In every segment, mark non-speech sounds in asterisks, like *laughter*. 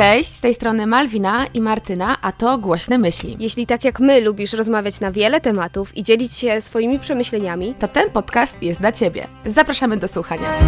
Cześć, z tej strony Malwina i Martyna, a to Głośne Myśli. Jeśli tak jak my lubisz rozmawiać na wiele tematów i dzielić się swoimi przemyśleniami, to ten podcast jest dla Ciebie. Zapraszamy do słuchania.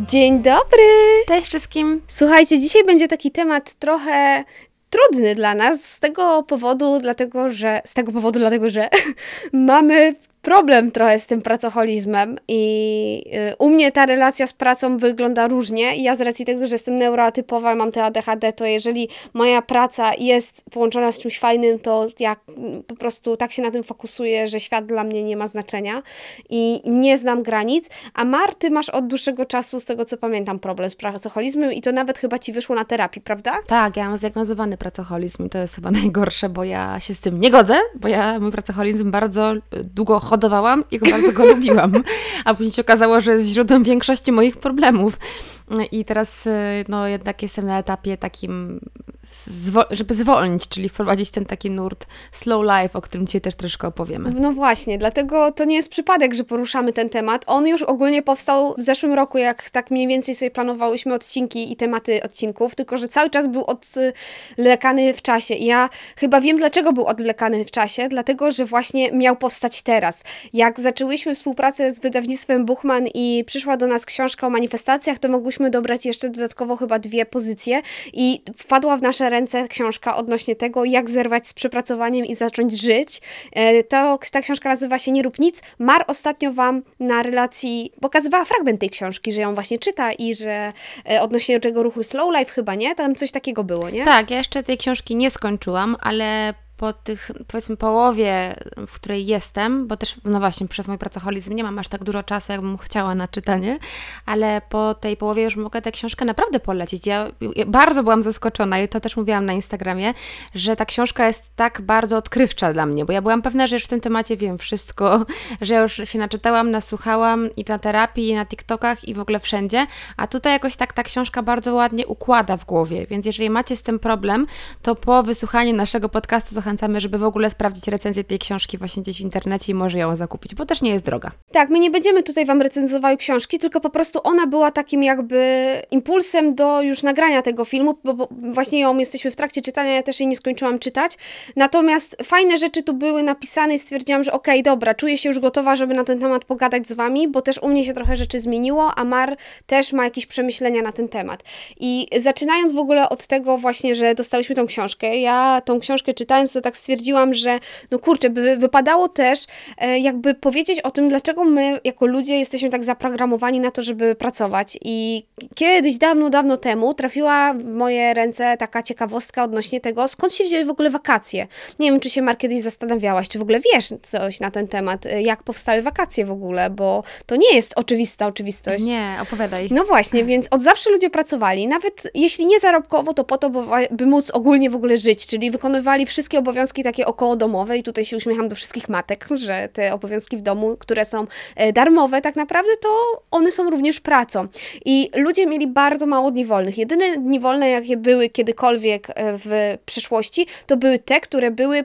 Dzień dobry! Cześć wszystkim! Słuchajcie, dzisiaj będzie taki temat trochę trudny dla nas z tego powodu, dlatego że z tego powodu, dlatego że *laughs* mamy problem trochę z tym pracoholizmem i y, u mnie ta relacja z pracą wygląda różnie. Ja z racji tego, że jestem neuroatypowa, mam te ADHD, to jeżeli moja praca jest połączona z czymś fajnym, to ja mm, po prostu tak się na tym fokusuję, że świat dla mnie nie ma znaczenia i nie znam granic. A Marty masz od dłuższego czasu, z tego co pamiętam, problem z pracoholizmem i to nawet chyba Ci wyszło na terapii, prawda? Tak, ja mam zdiagnozowany pracoholizm i to jest chyba najgorsze, bo ja się z tym nie godzę, bo ja mój pracoholizm bardzo y, długo hodowałam i go bardzo go *laughs* lubiłam. A później się okazało, że jest źródłem większości moich problemów. I teraz y, no, jednak jestem na etapie takim, żeby zwolnić, czyli wprowadzić ten taki nurt slow life, o którym dzisiaj też troszkę opowiemy. No właśnie, dlatego to nie jest przypadek, że poruszamy ten temat. On już ogólnie powstał w zeszłym roku, jak tak mniej więcej sobie planowałyśmy odcinki i tematy odcinków, tylko że cały czas był odwlekany w czasie. I ja chyba wiem, dlaczego był odwlekany w czasie, dlatego, że właśnie miał powstać teraz. Jak zaczęłyśmy współpracę z wydawnictwem Buchman i przyszła do nas książka o manifestacjach, to mogłyśmy dobrać jeszcze dodatkowo chyba dwie pozycje i wpadła w nasze ręce książka odnośnie tego, jak zerwać z przepracowaniem i zacząć żyć. E, to, ta książka nazywa się Nie rób nic. Mar ostatnio Wam na relacji pokazywała fragment tej książki, że ją właśnie czyta i że e, odnośnie tego ruchu Slow Life chyba, nie? Tam coś takiego było, nie? Tak, ja jeszcze tej książki nie skończyłam, ale po tych, powiedzmy, połowie, w której jestem, bo też, no właśnie, przez mój pracoholizm nie mam aż tak dużo czasu, jakbym chciała na czytanie, ale po tej połowie już mogę tę książkę naprawdę polecić. Ja, ja bardzo byłam zaskoczona i to też mówiłam na Instagramie, że ta książka jest tak bardzo odkrywcza dla mnie, bo ja byłam pewna, że już w tym temacie wiem wszystko, *laughs* że już się naczytałam, nasłuchałam i na terapii, i na TikTokach, i w ogóle wszędzie, a tutaj jakoś tak ta książka bardzo ładnie układa w głowie, więc jeżeli macie z tym problem, to po wysłuchaniu naszego podcastu zachęcamy, żeby w ogóle sprawdzić recenzję tej książki właśnie gdzieś w internecie i może ją zakupić, bo też nie jest droga. Tak, my nie będziemy tutaj Wam recenzowały książki, tylko po prostu ona była takim jakby impulsem do już nagrania tego filmu, bo, właśnie ją jesteśmy w trakcie czytania, ja też jej nie skończyłam czytać. Natomiast fajne rzeczy tu były napisane i stwierdziłam, że okej, okay, dobra, czuję się już gotowa, żeby na ten temat pogadać z Wami, bo też u mnie się trochę rzeczy zmieniło, a Mar też ma jakieś przemyślenia na ten temat. I zaczynając w ogóle od tego właśnie, że dostałyśmy tą książkę, ja tą książkę czytając, to tak stwierdziłam, że no kurczę, by wypadało też e, jakby powiedzieć o tym, dlaczego my jako ludzie jesteśmy tak zaprogramowani na to, żeby pracować. I kiedyś, dawno, dawno temu trafiła w moje ręce taka ciekawostka odnośnie tego, skąd się wzięły w ogóle wakacje. Nie wiem, czy się Mar kiedyś zastanawiałaś, czy w ogóle wiesz coś na ten temat, e, jak powstały wakacje w ogóle, bo to nie jest oczywista oczywistość. Nie, opowiadaj. No właśnie, więc od zawsze ludzie pracowali, nawet jeśli nie zarobkowo, to po to, by móc ogólnie w ogóle żyć, czyli wykonywali wszystkie obowiązki takie okołodomowe i tutaj się uśmiecham do wszystkich matek, że te obowiązki w domu, które są e, darmowe tak naprawdę, to one są również pracą. I ludzie mieli bardzo mało dni wolnych. Jedyne dni wolne, jakie były kiedykolwiek e, w przeszłości, to były te, które były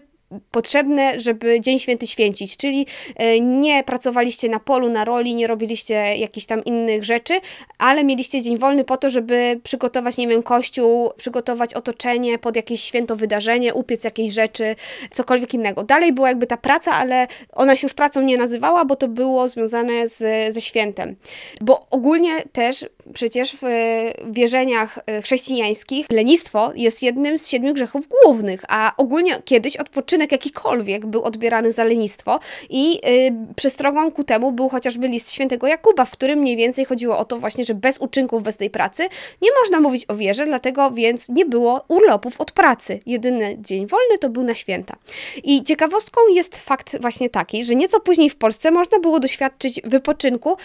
potrzebne, żeby Dzień Święty święcić, czyli e, nie pracowaliście na polu, na roli, nie robiliście jakichś tam innych rzeczy, ale mieliście dzień wolny po to, żeby przygotować, nie wiem, kościół, przygotować otoczenie pod jakieś święto wydarzenie, upiec jakieś rzeczy, cokolwiek innego. Dalej była jakby ta praca, ale ona się już pracą nie nazywała, bo to było związane z, ze świętem. Bo ogólnie też przecież w wierzeniach e, chrześcijańskich lenistwo jest jednym z siedmiu grzechów głównych, a ogólnie kiedyś odpoczynek jakikolwiek był odbierany za lenistwo i yy, przestrogą ku temu był chociażby list świętego Jakuba, w którym mniej więcej chodziło o to właśnie, że bez uczynków, bez tej pracy nie można mówić o wierze, dlatego więc nie było urlopów od pracy. Jedyny dzień wolny to był na święta. I ciekawostką jest fakt właśnie taki, że nieco później w Polsce można było doświadczyć wypoczynku,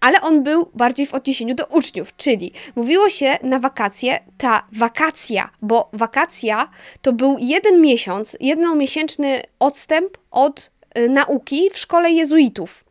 ale on był bardziej w odniesieniu do uczniów, czyli mówiło się na wakacje ta wakacja, bo wakacja to był jeden miesiąc, jedną miesięczną miesięczny odstęp od y, nauki w szkole jezuitów.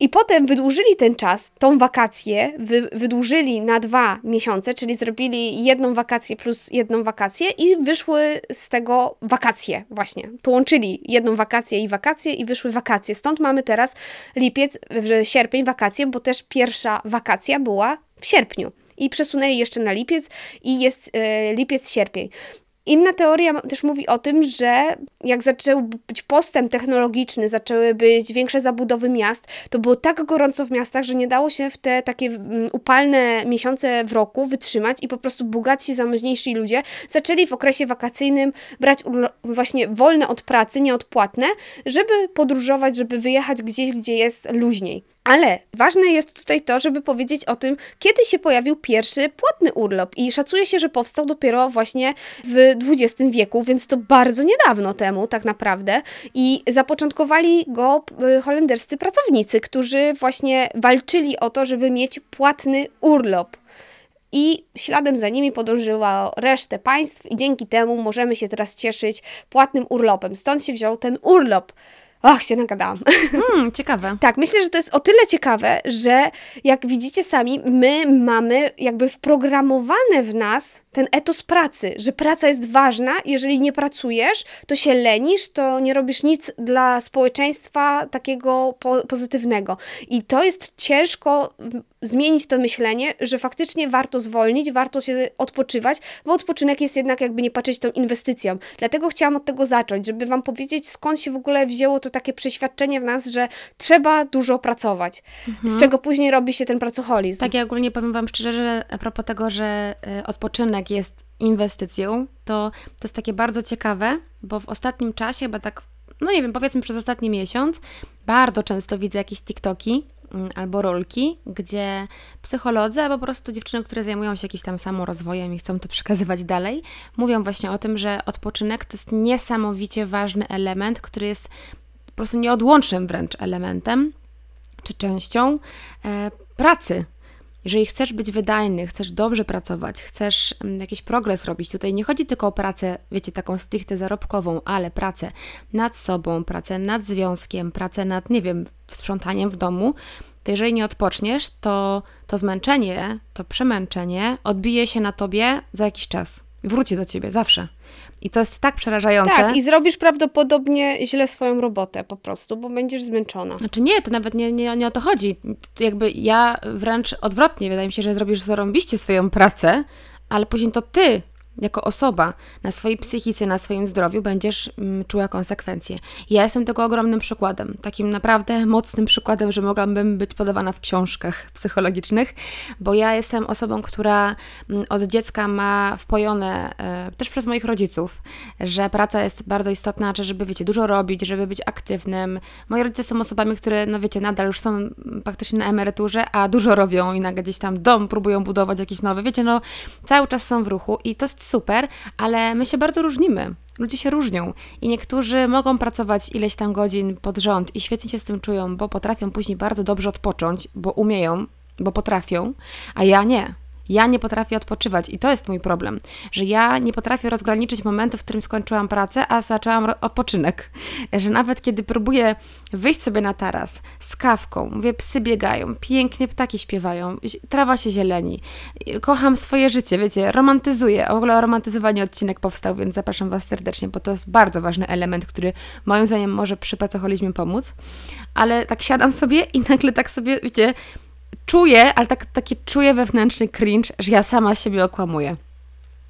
I potem wydłużyli ten czas, tą wakację, wy, wydłużyli na dwa miesiące, czyli zrobili jedną wakację plus jedną wakację i wyszły z tego wakacje właśnie. Połączyli jedną wakację i wakacje i wyszły wakacje. Stąd mamy teraz lipiec, sierpień, wakacje, bo też pierwsza wakacja była w sierpniu. I przesunęli jeszcze na lipiec i jest e, lipiec-sierpień. Inna teoria też mówi o tym, że jak zaczął być postęp technologiczny, zaczęły być większe zabudowy miast, to było tak gorąco w miastach, że nie dało się w te takie mm, upalne miesiące w roku wytrzymać i po prostu bogatsi, zamożniejsi ludzie zaczęli w okresie wakacyjnym brać właśnie wolne od pracy, nieodpłatne, żeby podróżować, żeby wyjechać gdzieś, gdzie jest luźniej. Ale ważne jest tutaj to, żeby powiedzieć o tym, kiedy się pojawił pierwszy płatny urlop. I szacuje się, że powstał dopiero właśnie w XX wieku, więc to bardzo niedawno temu, tak naprawdę. I zapoczątkowali go y, holenderscy pracownicy, którzy właśnie walczyli o to, żeby mieć płatny urlop. I śladem za nimi podążyła resztę państw, i dzięki temu możemy się teraz cieszyć płatnym urlopem. Stąd się wziął ten urlop. Ach, się nagadałam. *laughs* Hmm, ciekawe. tak, myślę, że to jest o tyle ciekawe, że jak widzicie sami, my mamy jakby wprogramowane w nas ten etos pracy, że praca jest ważna, jeżeli nie pracujesz, to się lenisz, to nie robisz nic dla społeczeństwa takiego po pozytywnego. I to jest ciężko zmienić to myślenie, że faktycznie warto zwolnić, warto się odpoczywać, bo odpoczynek jest jednak jakby nie patrzeć tą inwestycją. Dlatego chciałam od tego zacząć, żeby Wam powiedzieć, skąd się w ogóle wzięło to takie przeświadczenie w nas, że trzeba dużo pracować, mhm. z czego później robi się ten pracoholizm. Tak, ja ogólnie powiem Wam szczerze, że a propos tego, że y, jest inwestycją, to to jest takie bardzo ciekawe, bo w ostatnim czasie, chyba tak, no nie wiem, powiedzmy przez ostatni miesiąc, bardzo często widzę jakieś TikToki mm, albo rolki, gdzie psycholodzy, albo po prostu dziewczyny, które zajmują się jakimś tam samorozwojem i chcą to przekazywać dalej, mówią właśnie o tym, że odpoczynek to jest niesamowicie ważny element, który jest po prostu nieodłącznym wręcz elementem czy częścią e, pracy jeżeli chcesz być wydajny, chcesz dobrze pracować, chcesz mm, jakiś progres robić, tutaj nie chodzi tylko o pracę, wiecie, taką stricte zarobkową, ale pracę nad sobą, pracę nad związkiem, pracę nad, nie wiem, sprzątaniem w domu, to jeżeli nie odpoczniesz, to to zmęczenie, to przemęczenie odbije się na tobie za jakiś czas. Wróci do ciebie zawsze. I to jest tak przerażające. Tak, i zrobisz prawdopodobnie źle swoją robotę po prostu, bo będziesz zmęczona. Znaczy nie, to nawet nie, nie, nie o to chodzi. Jakby ja wręcz odwrotnie, wydaje mi się, że zrobisz zarąbiście swoją pracę, ale później to ty jako osoba na swojej psychice, na swoim zdrowiu będziesz mm, czuła konsekwencje. Ja jestem tego ogromnym przykładem, takim naprawdę mocnym przykładem, że mogłabym być podawana w książkach psychologicznych, bo ja jestem osobą, która mm, od dziecka ma wpojone e, też przez moich rodziców, że praca jest bardzo istotna, czy żeby, wiecie, dużo robić, żeby być aktywnym. Moi rodzice są osobami, które, no wiecie, nadal już są praktycznie na emeryturze, a dużo robią i nagle gdzieś tam dom próbują budować jakiś nowy. Wiecie, no cały czas są w ruchu i to jest super, ale my się bardzo różnimy. Ludzie się różnią i niektórzy mogą pracować ileś tam godzin pod rząd i świetnie się z tym czują, bo potrafią później bardzo dobrze odpocząć, bo umieją, bo potrafią, a ja nie. Ja nie potrafię odpoczywać i to jest mój problem, że ja nie potrafię rozgraniczyć momentu, w którym skończyłam pracę, a zaczęłam odpoczynek. Że nawet kiedy próbuję wyjść sobie na taras z kawką, mówię, psy biegają, pięknie ptaki śpiewają, trawa się zieleni, kocham swoje życie, wiecie, romantyzuję. W ogóle o romantyzowaniu odcinek powstał, więc zapraszam Was serdecznie, bo to jest bardzo ważny element, który moim zdaniem może przy pracoholizmie pomóc. Ale tak siadam sobie i nagle tak sobie, wiecie, czuję, ale tak, taki czuję wewnętrzny cringe, że ja sama siebie okłamuję.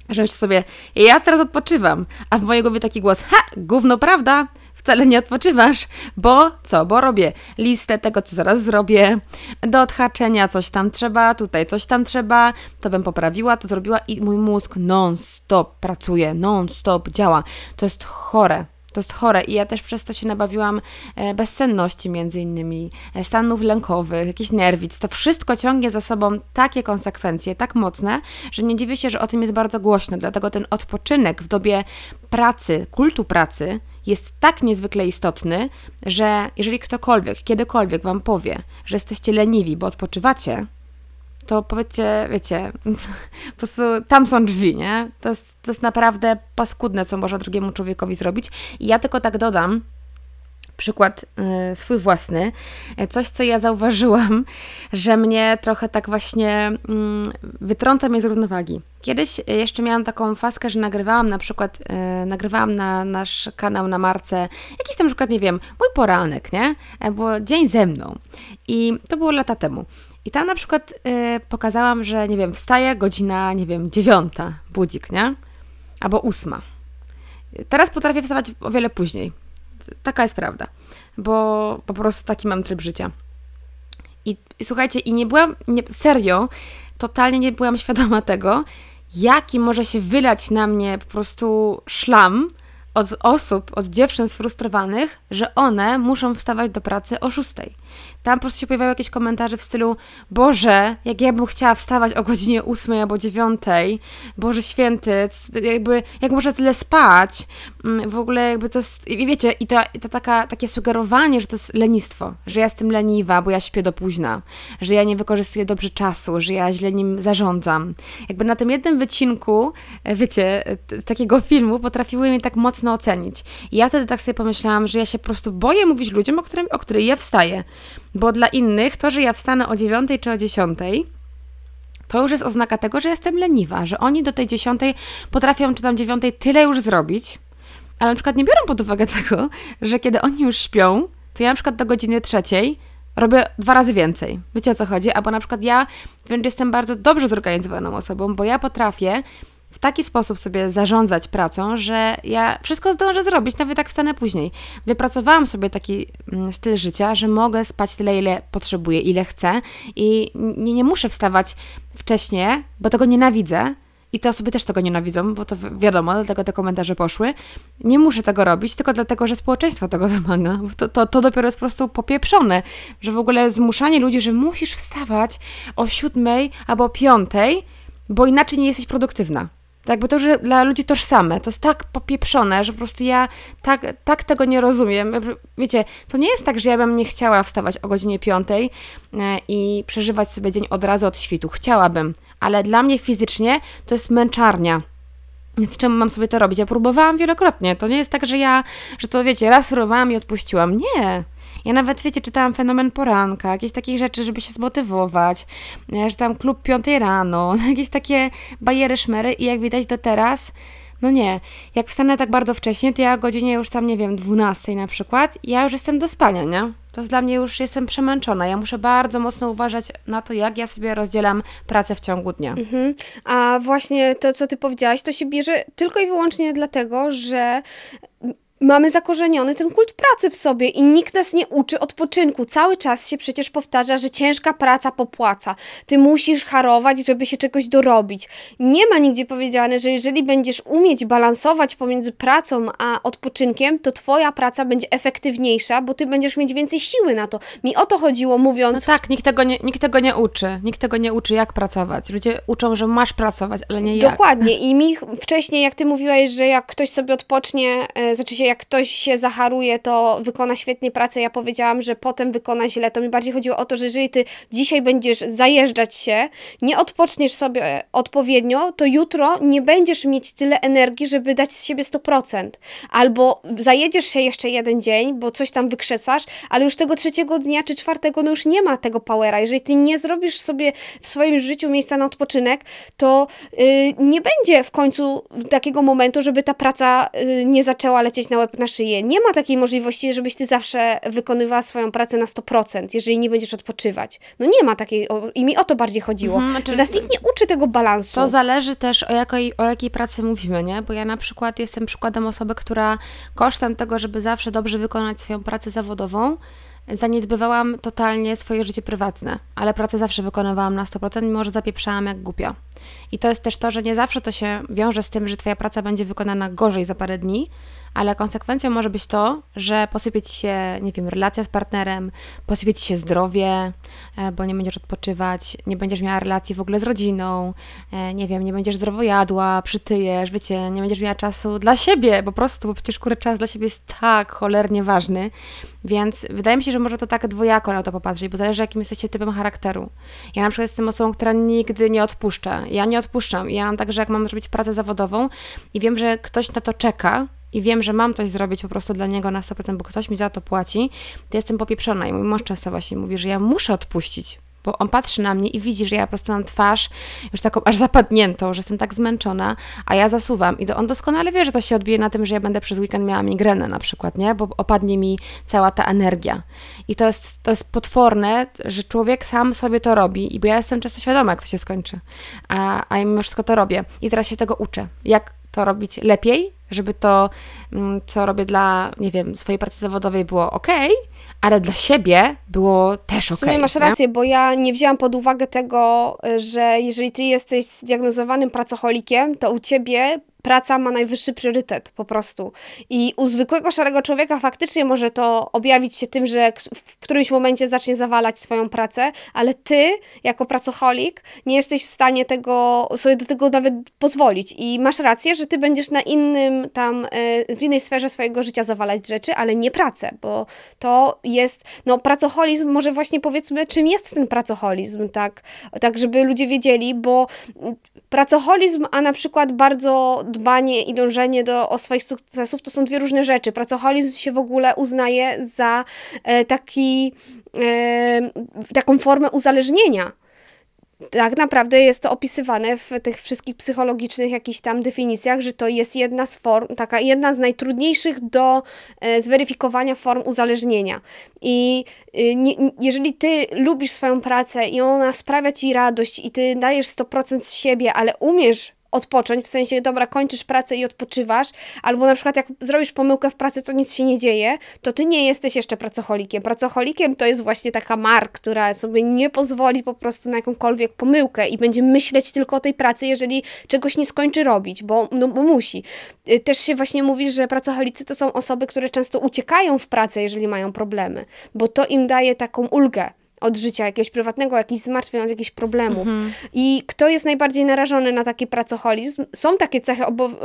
Że myślę sobie, ja teraz odpoczywam, a w mojej głowie taki głos, ha, gówno prawda, wcale nie odpoczywasz, bo co, bo robię listę tego, co zaraz zrobię, do odhaczenia coś tam trzeba, tutaj coś tam trzeba, to bym poprawiła, to zrobiła i mój mózg non-stop pracuje, non-stop działa. To jest chore. To jest chore i ja też przez to się nabawiłam e, bezsenności między innymi, e, stanów lękowych, jakichś nerwic. To wszystko ciągnie za sobą takie konsekwencje, tak mocne, że nie dziwię się, że o tym jest bardzo głośno. Dlatego ten odpoczynek w dobie pracy, kultu pracy jest tak niezwykle istotny, że jeżeli ktokolwiek, kiedykolwiek Wam powie, że jesteście leniwi, bo odpoczywacie, to powiedzcie, wiecie, *laughs* po prostu tam są drzwi, nie? To jest, to jest naprawdę paskudne, co można drugiemu człowiekowi zrobić. I ja tylko tak dodam, przykład y, swój własny, coś, co ja zauważyłam, *laughs* że mnie trochę tak właśnie y, wytrąca mnie z równowagi. Kiedyś jeszcze miałam taką faskę, że nagrywałam na przykład, y, nagrywałam na nasz kanał na marce jakiś tam przykład, nie wiem, mój poranek, nie? Było dzień ze mną i to było lata temu. I tam na przykład y, pokazałam, że nie wiem, wstaje godzina, nie wiem, dziewiąta, budzik, nie? Albo ósma. Teraz potrafię wstawać o wiele później. Taka jest prawda, bo po prostu taki mam tryb życia. I, i słuchajcie, i nie byłam, nie, serio, totalnie nie byłam świadoma tego, jaki może się wylać na mnie po prostu szlam, od osób, od dziewczyn sfrustrowanych, że one muszą wstawać do pracy o 6. Tam po prostu się pojawiały jakieś komentarze w stylu Boże, jak ja bym chciała wstawać o godzinie 8 albo 9, Boże święty, jakby, jak można tyle spać, mm, w ogóle jakby to jest, i wiecie, i to, to taka, takie sugerowanie, że to jest lenistwo, że ja jestem leniwa, bo ja śpię do późna, że ja nie wykorzystuję dobrze czasu, że ja źle nim zarządzam. Jakby na tym jednym wycinku, e, wiecie, takiego filmu potrafiły mnie tak mocno ocenić. I ja wtedy tak sobie pomyślałam, że ja się po prostu boję mówić ludziom, o, którym, o której ja wstaję. Bo dla innych to, że ja wstanę o 9 czy o 10, to już jest oznaka tego, że jestem leniwa, że oni do tej 10 potrafią, czy tam 9 tyle już zrobić, ale na przykład nie biorą pod uwagę tego, że kiedy oni już śpią, to ja na przykład do godziny trzeciej robię dwa razy więcej. Wiecie o co chodzi? Albo na przykład ja wręcz jestem bardzo dobrze zorganizowaną osobą, bo ja potrafię w taki sposób sobie zarządzać pracą, że ja wszystko zdążę zrobić, nawet tak wstanę później. Wypracowałam sobie taki mm, styl życia, że mogę spać tyle, ile potrzebuję, ile chcę i nie, nie muszę wstawać wcześniej, bo tego nienawidzę. I te osoby też tego nienawidzą, bo to wiadomo, dlatego te komentarze poszły. Nie muszę tego robić, tylko dlatego, że społeczeństwo tego *laughs* wymaga. To, to, to dopiero jest po prostu popieprzone, że w ogóle zmuszanie ludzi, że musisz wstawać o siódmej albo o piątej, bo inaczej nie jesteś produktywna. Tak, bo to już dla ludzi tożsame. To jest tak popieprzone, że po prostu ja tak, tak tego nie rozumiem. Wiecie, to nie jest tak, że ja bym nie chciała wstawać o godzinie 5 e, i przeżywać sobie dzień od razu od świtu. Chciałabym, ale dla mnie fizycznie to jest męczarnia. Więc czemu mam sobie to robić? Ja próbowałam wielokrotnie. To nie jest tak, że ja, że to wiecie, raz próbowałam i odpuściłam. Nie. Ja nawet, wiecie, czytałam Fenomen Poranka, jakieś takie rzeczy, żeby się zmotywować, że tam klub piątej rano, *laughs* jakieś takie bajery, szmery i jak widać do teraz, no nie, jak wstanę tak bardzo wcześnie, to ja o godzinie już tam, nie wiem, 12 na przykład, ja już jestem do spania, nie? To dla mnie już jestem przemęczona. Ja muszę bardzo mocno uważać na to, jak ja sobie rozdzielam pracę w ciągu dnia. Mhm. A właśnie to, co ty powiedziałaś, to się bierze tylko i wyłącznie dlatego, że mamy zakorzeniony ten kult pracy w sobie i nikt nas nie uczy odpoczynku. Cały czas się przecież powtarza, że ciężka praca popłaca. Ty musisz harować, żeby się czegoś dorobić. Nie ma nigdzie powiedziane, że jeżeli będziesz umieć balansować pomiędzy pracą a odpoczynkiem, to twoja praca będzie efektywniejsza, bo ty będziesz mieć więcej siły na to. Mi o to chodziło, mówiąc... No tak, nikt tego nie, nikt tego nie uczy. Nikt tego nie uczy, jak pracować. Ludzie uczą, że masz pracować, ale nie jak. Dokładnie. I mi wcześniej, jak ty mówiłaś, że jak ktoś sobie odpocznie, e, znaczy się jak ktoś się zacharuje, to wykona świetnie pracę. Ja powiedziałam, że potem wykona źle. To mi bardziej chodziło o to, że jeżeli ty dzisiaj będziesz zajeżdżać się, nie odpoczniesz sobie odpowiednio, to jutro nie będziesz mieć tyle energii, żeby dać z siebie 100%. Albo zajedziesz się jeszcze jeden dzień, bo coś tam wykrzesasz, ale już tego trzeciego dnia czy czwartego, no już nie ma tego powera. Jeżeli ty nie zrobisz sobie w swoim życiu miejsca na odpoczynek, to yy, nie będzie w końcu takiego momentu, żeby ta praca yy, nie zaczęła lecieć na łeb na szyję. Nie ma takiej możliwości, żebyś ty zawsze wykonywała swoją pracę na 100%, jeżeli nie będziesz odpoczywać. No nie ma takiej, i mi o to bardziej chodziło. Mhm, znaczy, nas nikt nie uczy tego balansu. To zależy też o jakiej, o jakiej pracy mówimy, nie? Bo ja na przykład jestem przykładem osoby, która kosztem tego, żeby zawsze dobrze wykonać swoją pracę zawodową, zaniedbywałam totalnie swoje życie prywatne, ale pracę zawsze wykonywałam na 100%, mimo że zapieprzałam jak głupio. I to jest też to, że nie zawsze to się wiąże z tym, że Twoja praca będzie wykonana gorzej za parę dni, ale konsekwencją może być to, że posypie ci się, nie wiem, relacja z partnerem, posypie ci się zdrowie, e, bo nie będziesz odpoczywać, nie będziesz miała relacji w ogóle z rodziną, e, nie wiem, nie będziesz zdrowo jadła, przytyjesz, wiecie, nie będziesz miała czasu dla siebie, po prostu, bo przecież kurę czas dla siebie jest tak cholernie ważny, więc wydaje mi się, że może to tak dwojako na to popatrzeć, bo zależy jakim jesteście typem charakteru. Ja na przykład jestem osobą, która nigdy nie odpuszcza. Ja nie odpuszczam. Ja mam tak, że jak mam zrobić pracę zawodową i wiem, że ktoś na to czeka, i wiem, że mam coś zrobić po prostu dla niego na 100%, bo ktoś mi za to płaci, to jestem popieprzona. I mój mąż często właśnie mówi, że ja muszę odpuścić, bo on patrzy na mnie i widzi, że ja po prostu mam twarz już taką aż zapadniętą, że jestem tak zmęczona, a ja zasuwam. I on doskonale wie, że to się odbije na tym, że ja będę przez weekend miała migrenę na przykład, nie? Bo opadnie mi cała ta energia. I to jest, to jest potworne, że człowiek sam sobie to robi, i bo ja jestem często świadoma, jak to się skończy. A, a mimo wszystko to robię. I teraz się tego uczę. Jak to robić lepiej, żeby to, mm, co robię dla, nie wiem, swojej pracy zawodowej było ok, ale dla siebie było też ok. W sumie masz nie? rację, bo ja nie wzięłam pod uwagę tego, że jeżeli ty jesteś zdiagnozowanym pracocholikiem, to u ciebie praca ma najwyższy priorytet po prostu. I u zwykłego szarego człowieka faktycznie może to objawić się tym, że w którymś momencie zacznie zawalać swoją pracę, ale ty, jako pracocholik, nie jesteś w stanie tego, sobie do tego nawet pozwolić. I masz rację, że ty będziesz na innym tam, e, w innej sferze swojego życia zawalać rzeczy, ale nie pracę, bo to jest, no pracocholizm, może właśnie powiedzmy, czym jest ten pracocholizm, tak, tak żeby ludzie wiedzieli, bo pracocholizm, a na przykład bardzo dbanie i dążenie do, o swoich sukcesów to są dwie różne rzeczy. Pracoholizm się w ogóle uznaje za e, taki, e, taką formę uzależnienia tak naprawdę jest to opisywane w tych wszystkich psychologicznych jakichś tam definicjach, że to jest jedna z form, taka jedna z najtrudniejszych do e, zweryfikowania form uzależnienia. I e, nie, jeżeli ty lubisz swoją pracę i ona sprawia ci radość i ty dajesz 100% z siebie, ale umiesz odpocząć, w sensie, dobra, kończysz pracę i odpoczywasz, albo na przykład jak zrobisz pomyłkę w pracy, to nic się nie dzieje, to ty nie jesteś jeszcze pracocholikiem. Pracocholikiem to jest właśnie taka mark, która sobie nie pozwoli po prostu na jakąkolwiek pomyłkę i będzie myśleć tylko o tej pracy, jeżeli czegoś nie skończy robić, bo, no, bo musi. Y, też się właśnie mówi, że pracocholicy to są osoby, które często uciekają w pracę, jeżeli mają problemy, bo to im daje taką ulgę od życia jakiegoś prywatnego, jakichś zmartwień, od jakichś problemów. Mhm. I kto jest najbardziej narażony na taki pracoholizm? Są takie cechy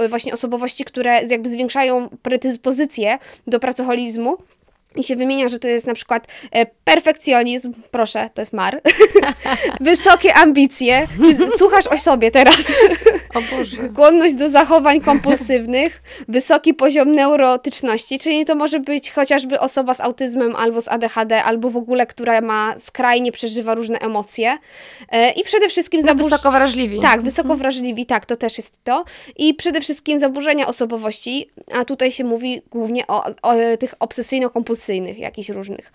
właśnie osobowości, które jakby zwiększają predyspozycję do pracoholizmu, i się wymienia, że to jest na przykład e, perfekcjonizm, proszę, to jest mar, *laughs* wysokie ambicje, czy słuchasz o sobie teraz? O Boże. Skłonność do zachowań kompulsywnych, wysoki poziom neurotyczności, czyli to może być chociażby osoba z autyzmem albo z ADHD, albo w ogóle, która ma skrajnie przeżywa różne emocje e, i przede wszystkim... No, zaburz... Wysoko wrażliwi. Tak, wysoko mhm. wrażliwi, tak, to też jest to. I przede wszystkim zaburzenia osobowości, a tutaj się mówi głównie o, o tych obsesyjno-kompulsywnych depresyjnych jakichś różnych.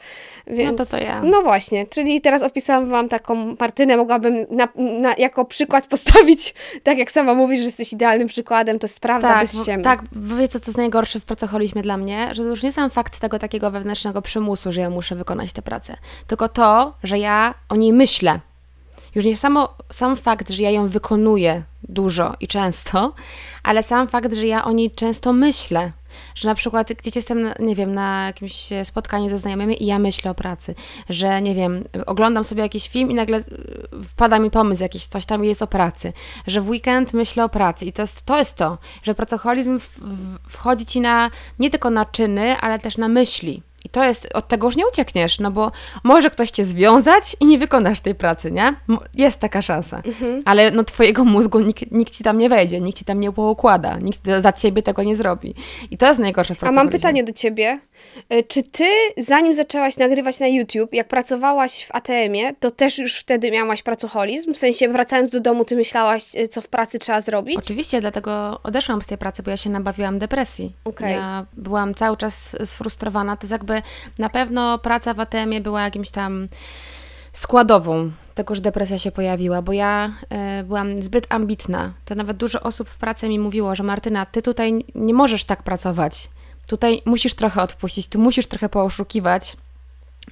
Więc, no to to ja. No właśnie, czyli teraz opisałam Wam taką Martynę, mogłabym na, na, jako przykład postawić, tak jak sama mówisz, że jesteś idealnym przykładem, to jest prawda tak, bez ściemy. Tak, wiecie co to jest najgorsze w pracoholizmie dla mnie? Że to już nie sam fakt tego takiego wewnętrznego przymusu, że ja muszę wykonać tę pracę, tylko to, że ja o niej myślę. Już nie samo, sam fakt, że ja ją wykonuję dużo i często, ale sam fakt, że ja o niej często myślę. Że na przykład gdzieś jestem, nie wiem, na jakimś spotkaniu ze znajomymi i ja myślę o pracy, że nie wiem, oglądam sobie jakiś film i nagle y, wpada mi pomysł jakiś, coś tam jest o pracy, że w weekend myślę o pracy i to jest to, jest to że pracoholizm wchodzi ci na, nie tylko na czyny, ale też na myśli. I to jest, od tego już nie uciekniesz, no bo może ktoś cię związać i nie wykonasz tej pracy, nie? Jest taka szansa. Mhm. Ale no twojego mózgu nikt, nikt ci tam nie wejdzie, nikt ci tam nie poukłada, nikt za ciebie tego nie zrobi. I to jest najgorsze w A mam pytanie do ciebie. E, czy ty, zanim zaczęłaś nagrywać na YouTube, jak pracowałaś w ATM-ie, to też już wtedy miałaś pracoholizm? W sensie wracając do domu, ty myślałaś, e, co w pracy trzeba zrobić? Oczywiście, dlatego odeszłam z tej pracy, bo ja się nabawiłam depresji. Okay. Ja byłam cały czas sfrustrowana, to jest jakby na pewno praca w ATM-ie była jakimś tam składową tego, że depresja się pojawiła, bo ja y, byłam zbyt ambitna. To nawet dużo osób w pracy mi mówiło, że Martyna, ty tutaj nie możesz tak pracować. Tutaj musisz trochę odpuścić, tu musisz trochę pooszukiwać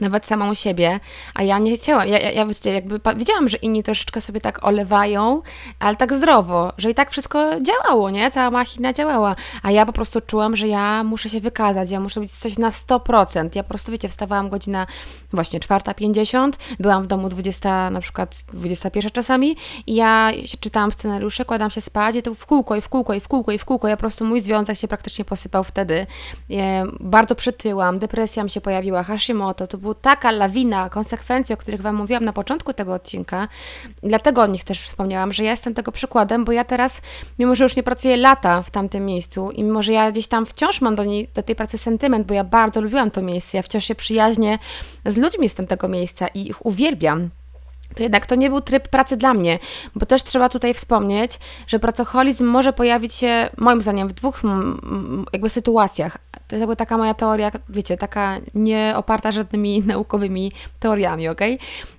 nawet samą siebie, a ja nie chciałam, ja, ja, ja wiecie, jakby wiedziałam, że inni troszeczkę sobie tak olewają, ale tak zdrowo, że i tak wszystko działało, nie? Cała machina działała, a ja po prostu czułam, że ja muszę się wykazać, ja muszę być coś na 100%. Ja po prostu, wiecie, wstawałam godzina właśnie 4.50, byłam w domu 20, na przykład 21 czasami i ja czytałam scenariusze, kładam się spać i to w kółko i w kółko i w kółko i w kółko, ja po prostu mój związek się praktycznie posypał wtedy. Ja bardzo przytyłam, depresja mi się pojawiła, Hashimoto, to było była taka lawina konsekwencji, o których Wam mówiłam na początku tego odcinka. Dlatego o nich też wspomniałam, że ja jestem tego przykładem, bo ja teraz, mimo że już nie pracuję lata w tamtym miejscu i mimo że ja gdzieś tam wciąż mam do, niej, do tej pracy sentyment, bo ja bardzo lubiłam to miejsce, ja wciąż się przyjaźnię z ludźmi z tamtego miejsca i ich uwielbiam to jednak to nie był tryb pracy dla mnie, bo też trzeba tutaj wspomnieć, że pracoholizm może pojawić się moim zdaniem w dwóch jakby sytuacjach. To jest jakby taka moja teoria, wiecie, taka nie oparta żadnymi *laughs* naukowymi teoriami, ok?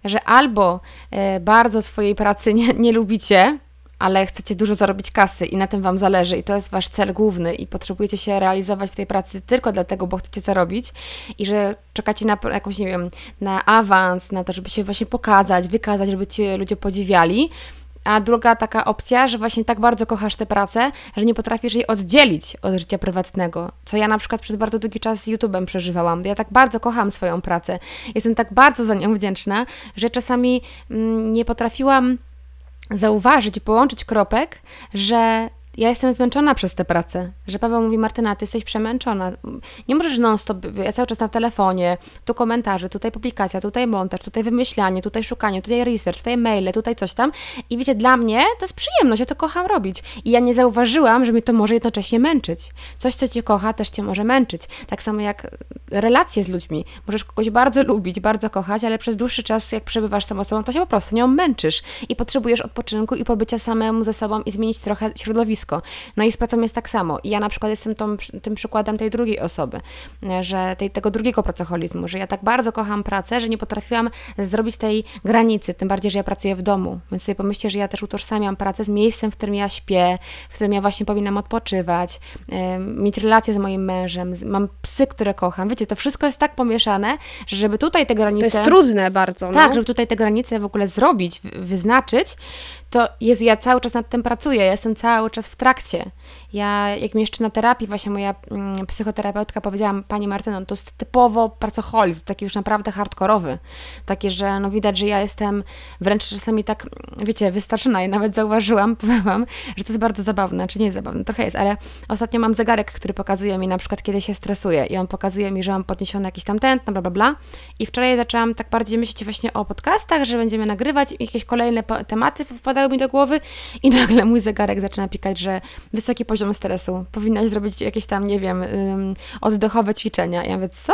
Że albo e, bardzo swojej pracy nie, nie lubicie, ale chcecie dużo zarobić kasy i na tym Wam zależy i to jest Wasz cel główny i potrzebujecie się realizować w tej pracy tylko dlatego, bo chcecie zarobić i że czekacie na jakąś, nie wiem, na awans, na to, żeby się właśnie pokazać, wykazać, żeby Cię ludzie podziwiali, a druga taka opcja, że właśnie tak bardzo kochasz tę pracę, że nie potrafisz jej oddzielić od życia prywatnego. Co ja na przykład przez bardzo długi czas z YouTube'em przeżywałam. Ja tak bardzo kocham swoją pracę. Jestem tak bardzo za nią wdzięczna, że czasami mm, nie potrafiłam zauważyć połączyć kropek, że ja jestem zmęczona przez tę pracę, że Paweł mówi, Martyna, ty jesteś przemęczona, nie możesz non-stop, ja cały czas na telefonie, tu komentarze, tutaj publikacja, tutaj montaż, tutaj wymyślanie, tutaj szukanie, tutaj research, tutaj maile, tutaj coś tam i wiecie, dla mnie to jest przyjemność, ja to kocham robić i ja nie zauważyłam, że mnie to może jednocześnie męczyć. Coś, co Cię kocha, też Cię może męczyć. Tak samo jak relacje z ludźmi. Możesz kogoś bardzo lubić, bardzo kochać, ale przez dłuższy czas, jak przebywasz z tą osobą, to się po prostu nią męczysz i potrzebujesz odpoczynku i pobycia samemu ze sobą i zmienić trochę środowisko no i z pracą jest tak samo. I ja na przykład jestem tą, tym przykładem tej drugiej osoby, że tej, tego drugiego pracoholizmu, że ja tak bardzo kocham pracę, że nie potrafiłam zrobić tej granicy, tym bardziej, że ja pracuję w domu. Więc sobie pomyślcie, że ja też utożsamiam pracę z miejscem, w którym ja śpię, w którym ja właśnie powinnam odpoczywać, mieć relacje z moim mężem, mam psy, które kocham. Wiecie, to wszystko jest tak pomieszane, że żeby tutaj te granice... To jest trudne bardzo, no. Tak, żeby tutaj te granice w ogóle zrobić, wyznaczyć, to Jezu, ja cały czas nad tym pracuję, ja jestem cały czas w trakcie. Ja, jak mi jeszcze na terapii, właśnie moja mm, psychoterapeutka powiedziała, Pani Martyno, to jest typowo pracoholizm, taki już naprawdę hardkorowy. Taki, że no widać, że ja jestem wręcz czasami tak, wiecie, wystraszona i nawet zauważyłam, *laughs* powiem Wam, że to jest bardzo zabawne, czy nie zabawne, trochę jest, ale ostatnio mam zegarek, który pokazuje mi na przykład, kiedy się stresuję i on pokazuje mi, że mam podniesiony jakiś tam tętno, bla, bla, bla. I wczoraj zaczęłam tak bardziej myśleć właśnie o podcastach, że będziemy nagrywać jakieś kolejne tematy wpadały mi do głowy i nagle mój zegarek zaczyna pikać, że wysoki poziom stresu, powinnaś zrobić jakieś tam, nie wiem, oddechowe ćwiczenia. Ja mówię, co?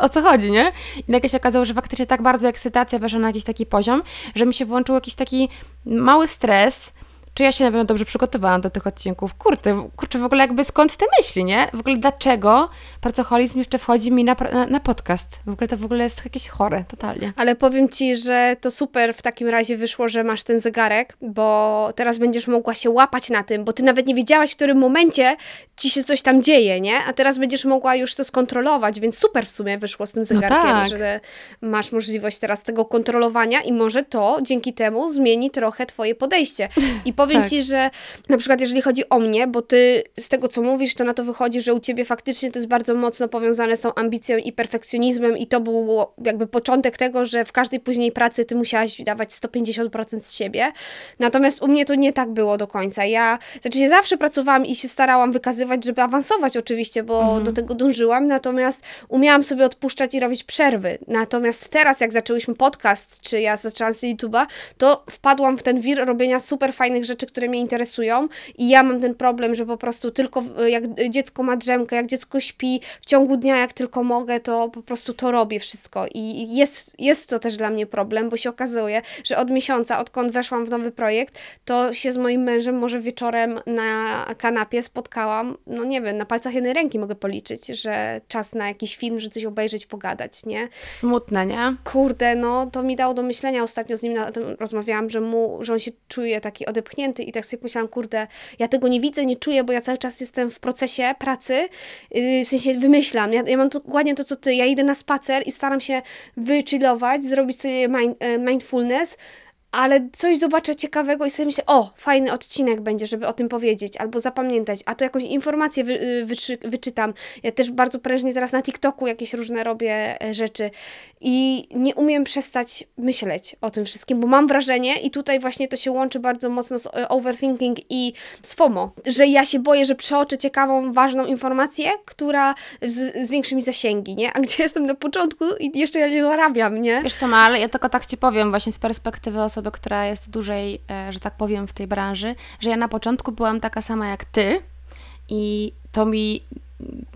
o co chodzi, nie? I nagle się okazało, że faktycznie tak bardzo ekscytacja weszła na jakiś taki poziom, że mi się włączył jakiś taki mały stres, czy ja się na pewno dobrze przygotowałam do tych odcinków. Kurczę, kurczę, w ogóle jakby skąd te myśli, nie? W ogóle dlaczego pracoholizm jeszcze wchodzi mi na, na, na, podcast? W ogóle to w ogóle jest jakieś chore, totalnie. Ale powiem Ci, że to super w takim razie wyszło, że masz ten zegarek, bo teraz będziesz mogła się łapać na tym, bo Ty nawet nie wiedziałaś, w którym momencie Ci się coś tam dzieje, nie? A teraz będziesz mogła już to skontrolować, więc super w sumie wyszło z tym no zegarkiem, no tak. że masz możliwość teraz tego kontrolowania i może to dzięki temu zmieni trochę Twoje podejście. I po powiem tak. ci, że na przykład jeżeli chodzi o mnie, bo ty z tego co mówisz, to na to wychodzi, że u ciebie faktycznie to jest bardzo mocno powiązane z tą ambicją i perfekcjonizmem i to był jakby początek tego, że w każdej później pracy ty musiałaś dawać 150% z siebie. Natomiast u mnie to nie tak było do końca. Ja, znaczy się zawsze pracowałam i się starałam wykazywać, żeby awansować oczywiście, bo mhm. do tego dążyłam, natomiast umiałam sobie odpuszczać i robić przerwy. Natomiast teraz, jak zaczęłyśmy podcast, czy ja zaczęłam z YouTube'a, to wpadłam w ten wir robienia super fajnych rzeczy rzeczy, które mnie interesują i ja mam ten problem, że po prostu tylko jak dziecko ma drzemkę, jak dziecko śpi w ciągu dnia, jak tylko mogę, to po prostu to robię wszystko i jest, jest to też dla mnie problem, bo się okazuje, że od miesiąca, odkąd weszłam w nowy projekt, to się z moim mężem może wieczorem na kanapie spotkałam, no nie wiem, na palcach jednej ręki mogę policzyć, że czas na jakiś film, że coś obejrzeć, pogadać, nie? Smutne, nie? Kurde, no to mi dało do myślenia, ostatnio z nim na tym rozmawiałam, że mu, że on się czuje taki odepchnięty i tak sobie myślałam, kurde, ja tego nie widzę, nie czuję, bo ja cały czas jestem w procesie pracy, yy, w sensie wymyślam. Ja, ja mam dokładnie to, co ty, ja idę na spacer i staram się wychillować, zrobić sobie mind, yy, mindfulness, ale coś zobaczę ciekawego i sobie myślę, o, fajny odcinek będzie, żeby o tym powiedzieć, albo zapamiętać, a to jakąś informację wy, y, wyczy, wyczytam. Ja też bardzo prężnie teraz na TikToku jakieś różne robię e, rzeczy i nie umiem przestać myśleć o tym wszystkim, bo mam wrażenie i tutaj właśnie to się łączy bardzo mocno z e, overthinking i z FOMO, że ja się boję, że przeoczę ciekawą, ważną informację, która z, zwiększy mi zasięgi, nie? A gdzie jestem na początku i jeszcze ja nie zarabiam, nie? Wiesz co, ale ja tylko tak Ci powiem właśnie z perspektywy osoby, osoby, która jest dłużej, e, że tak powiem, w tej branży, że ja na początku byłam taka sama jak ty i to mi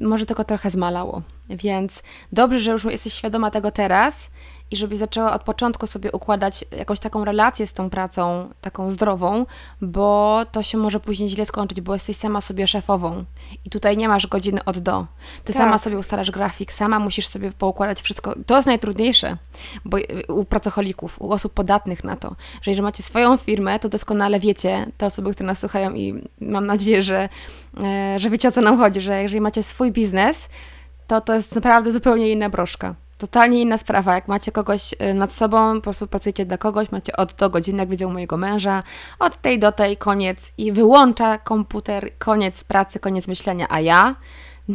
może tylko trochę zmalało. Więc dobrze, że już jesteś świadoma tego teraz i żebyś zaczęła od początku sobie układać jakąś taką relację z tą pracą, taką zdrową, bo to się może później źle skończyć, bo jesteś sama sobie szefową i tutaj nie masz godziny od do. Ty Tak. sama sobie ustalasz grafik, sama musisz sobie poukładać wszystko. To jest najtrudniejsze, bo u pracocholików, u osób podatnych na to, że jeżeli macie swoją firmę, to doskonale wiecie, te osoby, które nas słuchają i mam nadzieję, że, e, że wiecie o co nam chodzi, że jeżeli macie swój biznes, to to jest naprawdę zupełnie inna broszka. Totalnie inna sprawa. Jak macie kogoś y, nad sobą, po prostu pracujecie dla kogoś, macie od do godziny, jak widzę mojego męża, od tej do tej, koniec i wyłącza komputer, koniec pracy, koniec myślenia, a ja?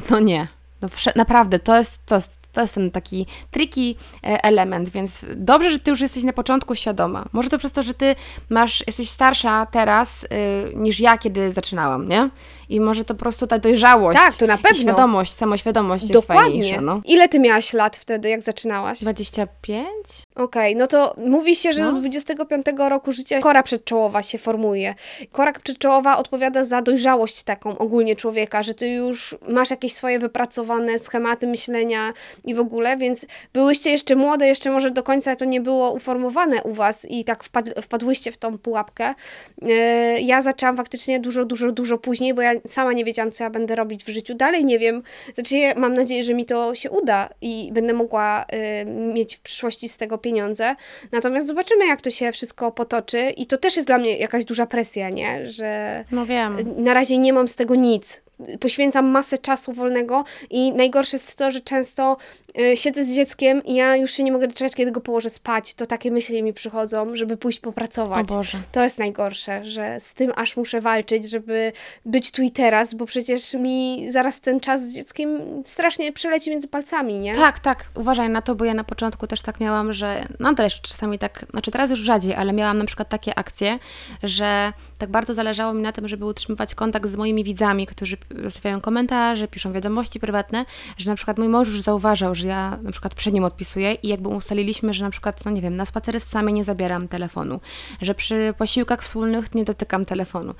No nie. No naprawdę, to jest, to jest, to jest ten taki tricky e, element, więc dobrze, że ty już jesteś na początku świadoma. Może to przez to, że ty masz, jesteś starsza teraz y, niż ja, kiedy zaczynałam, nie? I może to po prostu ta dojrzałość Tak, to na pewno. świadomość, samoświadomość jest Dokładnie. fajniejsza, no. Ile ty miałaś lat wtedy, jak zaczynałaś? 25? Okej, no to mówi się, że No. do 25 roku życia kora przedczołowa się formuje. Kora przedczołowa odpowiada za dojrzałość taką ogólnie człowieka, że ty już masz jakieś swoje wypracowane schematy myślenia i w ogóle, więc byłyście jeszcze młode, jeszcze może do końca to nie było uformowane u was i tak wpad, wpadłyście w tą pułapkę. E, Ja zaczęłam faktycznie dużo, dużo, dużo później, bo ja sama nie wiedziałam, co ja będę robić w życiu. Dalej nie wiem. Znaczy, mam nadzieję, że mi to się uda i będę mogła y, mieć w przyszłości z tego pieniądze. Natomiast zobaczymy, jak to się wszystko potoczy. I to też jest dla mnie jakaś duża presja, nie? Że No wiem. na razie nie mam z tego nic. Poświęcam masę czasu wolnego i najgorsze jest to, że często y, siedzę z dzieckiem i ja już się nie mogę doczekać, kiedy go położę spać. To takie myśli mi przychodzą, żeby pójść popracować. Boże. To jest najgorsze, że z tym aż muszę walczyć, żeby być tu i teraz, bo przecież mi zaraz ten czas z dzieckiem strasznie przeleci między palcami, nie? Tak, tak, uważaj na to, bo ja na początku też tak miałam, że nadal jeszcze czasami tak, znaczy teraz już rzadziej, ale miałam na przykład takie akcje, że tak bardzo zależało mi na tym, żeby utrzymywać kontakt z moimi widzami, którzy zostawiają komentarze, piszą wiadomości prywatne, że na przykład mój mąż już zauważał, że ja na przykład przy nim odpisuję i jakby ustaliliśmy, że na przykład, no nie wiem, na spacery z psami nie zabieram telefonu, że przy posiłkach wspólnych nie dotykam telefonu.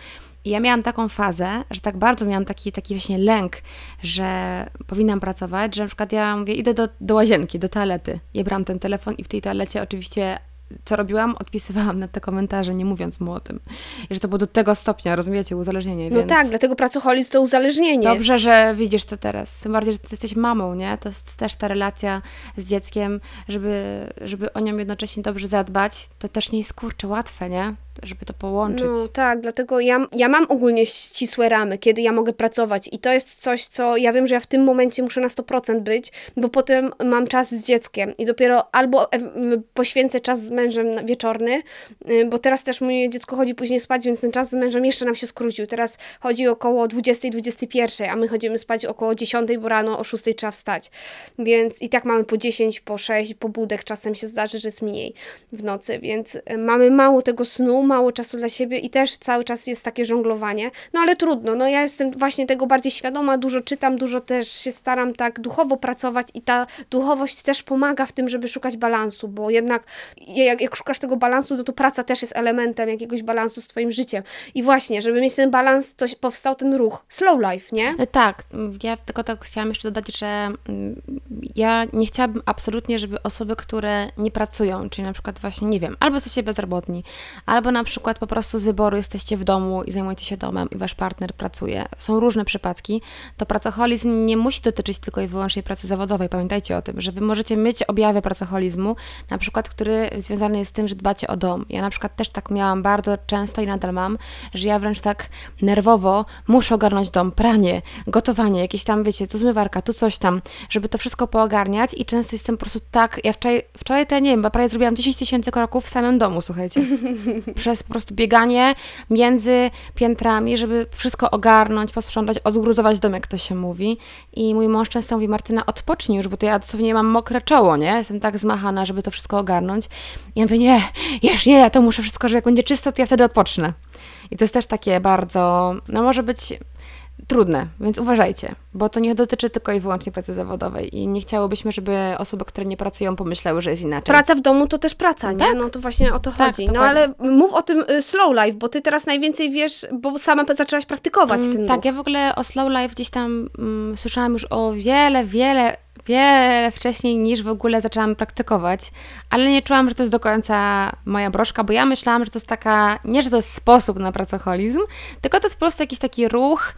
I ja miałam taką fazę, że tak bardzo miałam taki, taki właśnie lęk, że powinnam pracować, że na przykład ja mówię, idę do, do łazienki, do toalety. Ja brałam ten telefon i w tej toalecie oczywiście co robiłam? Odpisywałam na te komentarze, nie mówiąc mu o tym. I że to było do tego stopnia, rozumiecie, uzależnienie. No więc tak, dlatego pracoholizm to uzależnienie. Dobrze, że widzisz to teraz. Tym bardziej, że ty jesteś mamą, nie? To jest też ta relacja z dzieckiem, żeby, żeby o nią jednocześnie dobrze zadbać. To też nie jest kurczę łatwe, nie? Żeby to połączyć. No tak, dlatego ja, ja mam ogólnie ścisłe ramy, kiedy ja mogę pracować i to jest coś, co ja wiem, że ja w tym momencie muszę na 100% być, bo potem mam czas z dzieckiem i dopiero albo e, poświęcę czas z mężem wieczorny, y, bo teraz też moje dziecko chodzi później spać, więc ten czas z mężem jeszcze nam się skrócił. Teraz chodzi około 20-21, a my chodzimy spać około 10, bo rano o 6 trzeba wstać. Więc i tak mamy po 10, po 6 pobudek, czasem się zdarzy, że jest mniej w nocy, więc y, mamy mało tego snu, mało czasu dla siebie i też cały czas jest takie żonglowanie. No ale trudno, no ja jestem właśnie tego bardziej świadoma, dużo czytam, dużo też się staram tak duchowo pracować i ta duchowość też pomaga w tym, żeby szukać balansu, bo jednak jak, jak szukasz tego balansu, to, to praca też jest elementem jakiegoś balansu z twoim życiem. I właśnie, żeby mieć ten balans, to powstał ten ruch slow life, nie? E, Tak, ja tylko tak chciałam jeszcze dodać, że mm, ja nie chciałabym absolutnie, żeby osoby, które nie pracują, czyli na przykład właśnie, nie wiem, albo jesteście bezrobotni, albo na przykład po prostu z wyboru jesteście w domu i zajmujecie się domem i wasz partner pracuje, są różne przypadki, to pracoholizm nie musi dotyczyć tylko i wyłącznie pracy zawodowej. Pamiętajcie o tym, że wy możecie mieć objawy pracoholizmu, na przykład, który związany jest z tym, że dbacie o dom. Ja na przykład też tak miałam bardzo często i nadal mam, że ja wręcz tak nerwowo muszę ogarnąć dom, pranie, gotowanie, jakieś tam, wiecie, tu zmywarka, tu coś tam, żeby to wszystko poogarniać i często jestem po prostu tak, ja wczoraj, wczoraj to ja nie wiem, bo prawie zrobiłam 10 tysięcy kroków w samym domu, słuchajcie. *laughs* Przez po prostu bieganie między piętrami, żeby wszystko ogarnąć, posprzątać, odgruzować dom, jak to się mówi. I mój mąż często mówi, Martyna, odpocznij już, bo to ja dosłownie mam mokre czoło, nie? Jestem tak zmachana, żeby to wszystko ogarnąć. I ja mówię, nie, jeszcze nie, ja to muszę wszystko, że jak będzie czysto, to ja wtedy odpocznę. I to jest też takie bardzo, no może być trudne, więc uważajcie, bo to nie dotyczy tylko i wyłącznie pracy zawodowej i nie chciałobyśmy, żeby osoby, które nie pracują, pomyślały, że jest inaczej. Praca w domu to też praca, nie? Tak. No to właśnie o to Tak, chodzi. No dokładnie. ale mów o tym y, slow life, bo ty teraz najwięcej wiesz, bo sama zaczęłaś praktykować Mm, ten Tak, ruch. ja w ogóle o slow life gdzieś tam mm, słyszałam już o wiele, wiele wiele wcześniej niż w ogóle zaczęłam praktykować, ale nie czułam, że to jest do końca moja broszka, bo ja myślałam, że to jest taka, nie, że to jest sposób na pracoholizm, tylko to jest po prostu jakiś taki ruch,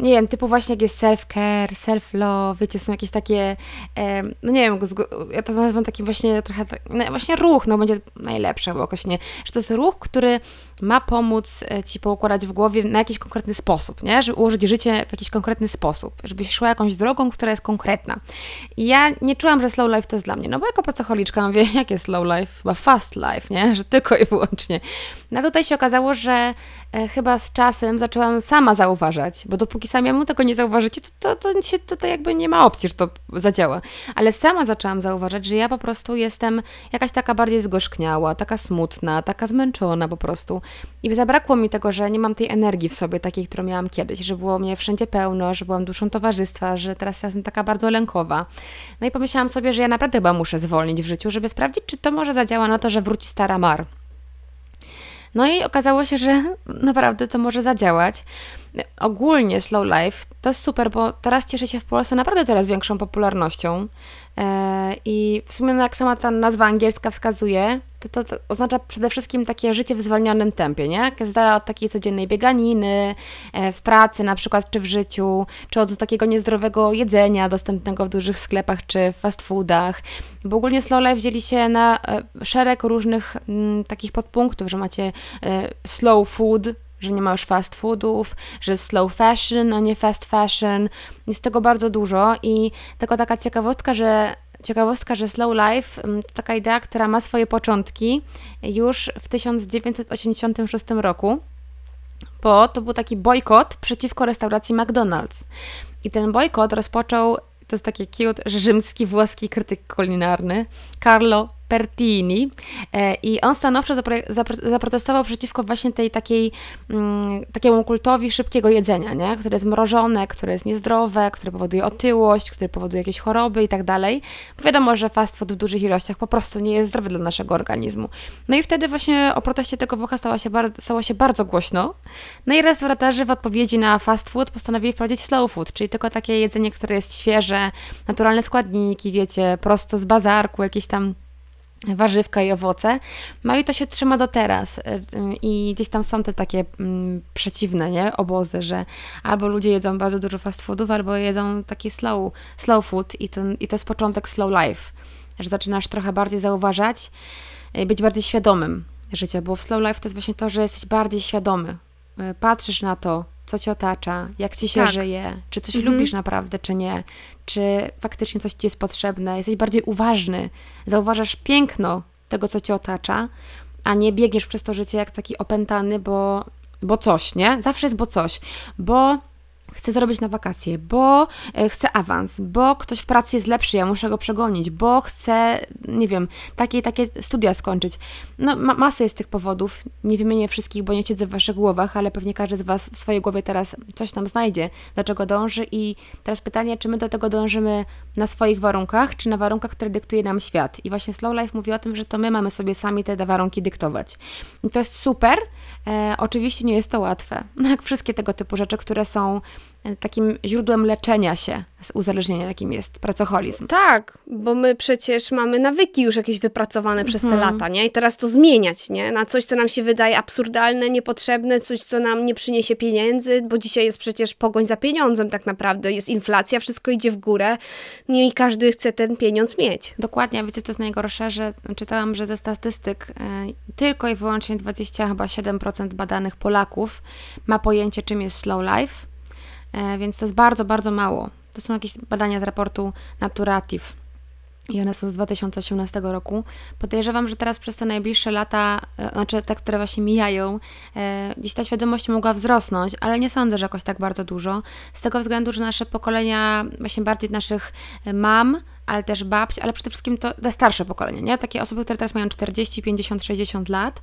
nie wiem, typu właśnie jak jest self-care, self-love, wiecie, są jakieś takie, e, no nie wiem, ja to nazywam takim właśnie trochę, no właśnie ruch, no będzie najlepsze, bo jakoś nie, że to jest ruch, który ma pomóc e, Ci poukładać w głowie na jakiś konkretny sposób, nie, żeby ułożyć życie w jakiś konkretny sposób, żebyś szła jakąś drogą, która jest konkretna. I ja nie czułam, że slow life to jest dla mnie, no bo jako pracocholiczka mówię, *laughs* jakie slow life? Chyba fast life, nie, że tylko i wyłącznie. No tutaj się okazało, że chyba z czasem zaczęłam sama zauważać, bo dopóki samemu tego nie zauważycie, to, to, to, się, to, to jakby nie ma opcji, że to zadziała. Ale sama zaczęłam zauważać, że ja po prostu jestem jakaś taka bardziej zgorzkniała, taka smutna, taka zmęczona po prostu. I zabrakło mi tego, że nie mam tej energii w sobie, takiej, którą miałam kiedyś, że było mnie wszędzie pełno, że byłam duszą towarzystwa, że teraz jestem taka bardzo lękowa. No i pomyślałam sobie, że ja naprawdę chyba muszę zwolnić w życiu, żeby sprawdzić, czy to może zadziała na to, że wróci stara Mar. No i okazało się, że *laughs* naprawdę to może zadziałać. Ogólnie slow life to jest super, bo teraz cieszy się w Polsce naprawdę coraz większą popularnością. E, I w sumie, no jak sama ta nazwa angielska wskazuje, to, to, oznacza przede wszystkim takie życie w zwolnionym tempie, nie? Z dala od takiej codziennej bieganiny, e, w pracy na przykład, czy w życiu, czy od takiego niezdrowego jedzenia dostępnego w dużych sklepach, czy w fast foodach. Bo ogólnie slow life dzieli się na e, szereg różnych m, takich podpunktów, że macie slow food, że nie ma już fast foodów, że slow fashion, a nie fast fashion. Jest tego bardzo dużo i tylko taka ciekawostka, że ciekawostka, że slow life mm, to taka idea, która ma swoje początki już w 1986 roku, bo to był taki bojkot przeciwko restauracji McDonald's. I ten bojkot rozpoczął to jest takie cute, rzymski włoski krytyk kulinarny Carlo Pertini e, i on stanowczo zaprotestował przeciwko właśnie tej takiej, mm, takiemu kultowi szybkiego jedzenia, nie? które jest mrożone, które jest niezdrowe, które powoduje otyłość, które powoduje jakieś choroby i tak dalej. Wiadomo, że fast food w dużych ilościach po prostu nie jest zdrowy dla naszego organizmu. No i wtedy właśnie o proteście tego włocha stało się, bardzo, stało się bardzo głośno. No i restauratorzy w odpowiedzi na fast food postanowili wprowadzić slow food, czyli tylko takie jedzenie, które jest świeże, naturalne składniki, wiecie, prosto z bazarku, jakieś tam warzywka i owoce. No i to się trzyma do teraz. Y, I gdzieś tam są te takie mm, przeciwne nie? obozy, że albo ludzie jedzą bardzo dużo fast foodów, albo jedzą taki slow, slow food i, ten, i to jest początek slow life. Że zaczynasz trochę bardziej zauważać, y, być bardziej świadomym życia, bo w slow life to jest właśnie to, że jesteś bardziej świadomy. Y, patrzysz na to, co cię otacza, jak ci się tak. żyje, czy coś mhm. lubisz naprawdę, czy nie, czy faktycznie coś ci jest potrzebne, jesteś bardziej uważny, zauważasz piękno tego, co cię otacza, a nie biegniesz przez to życie jak taki opętany, bo, bo coś, nie? Zawsze jest bo coś, bo chcę zarobić na wakacje, bo e, chcę awans, bo ktoś w pracy jest lepszy, ja muszę go przegonić, bo chcę, nie wiem, takie takie studia skończyć. No, ma masę jest tych powodów, nie wymienię wszystkich, bo nie siedzę w Waszych głowach, ale pewnie każdy z Was w swojej głowie teraz coś tam znajdzie, dlaczego dąży i teraz pytanie, czy my do tego dążymy na swoich warunkach, czy na warunkach, które dyktuje nam świat. I właśnie Slow Life mówi o tym, że to my mamy sobie sami te warunki dyktować. I to jest super, e, oczywiście nie jest to łatwe, *laughs* jak wszystkie tego typu rzeczy, które są takim źródłem leczenia się z uzależnienia, jakim jest pracoholizm. Tak, bo my przecież mamy nawyki już jakieś wypracowane przez te mhm. lata, nie? I teraz to zmieniać, nie? Na coś, co nam się wydaje absurdalne, niepotrzebne, coś, co nam nie przyniesie pieniędzy, bo dzisiaj jest przecież pogoń za pieniądzem tak naprawdę, jest inflacja, wszystko idzie w górę, no i każdy chce ten pieniądz mieć. Dokładnie, wiecie, to jest najgorsze, że czytałam, że ze statystyk e, tylko i wyłącznie 20 chyba 7% badanych Polaków ma pojęcie, czym jest slow life, więc to jest bardzo, bardzo mało. To są jakieś badania z raportu Naturative i one są z 2018 roku. Podejrzewam, że teraz przez te najbliższe lata, e, znaczy te, które właśnie mijają, e, gdzieś ta świadomość mogła wzrosnąć, ale nie sądzę, że jakoś tak bardzo dużo. Z tego względu, że nasze pokolenia, właśnie bardziej naszych mam, ale też babci, ale przede wszystkim to te starsze pokolenie, nie? Takie osoby, które teraz mają 40, 50, 60 lat,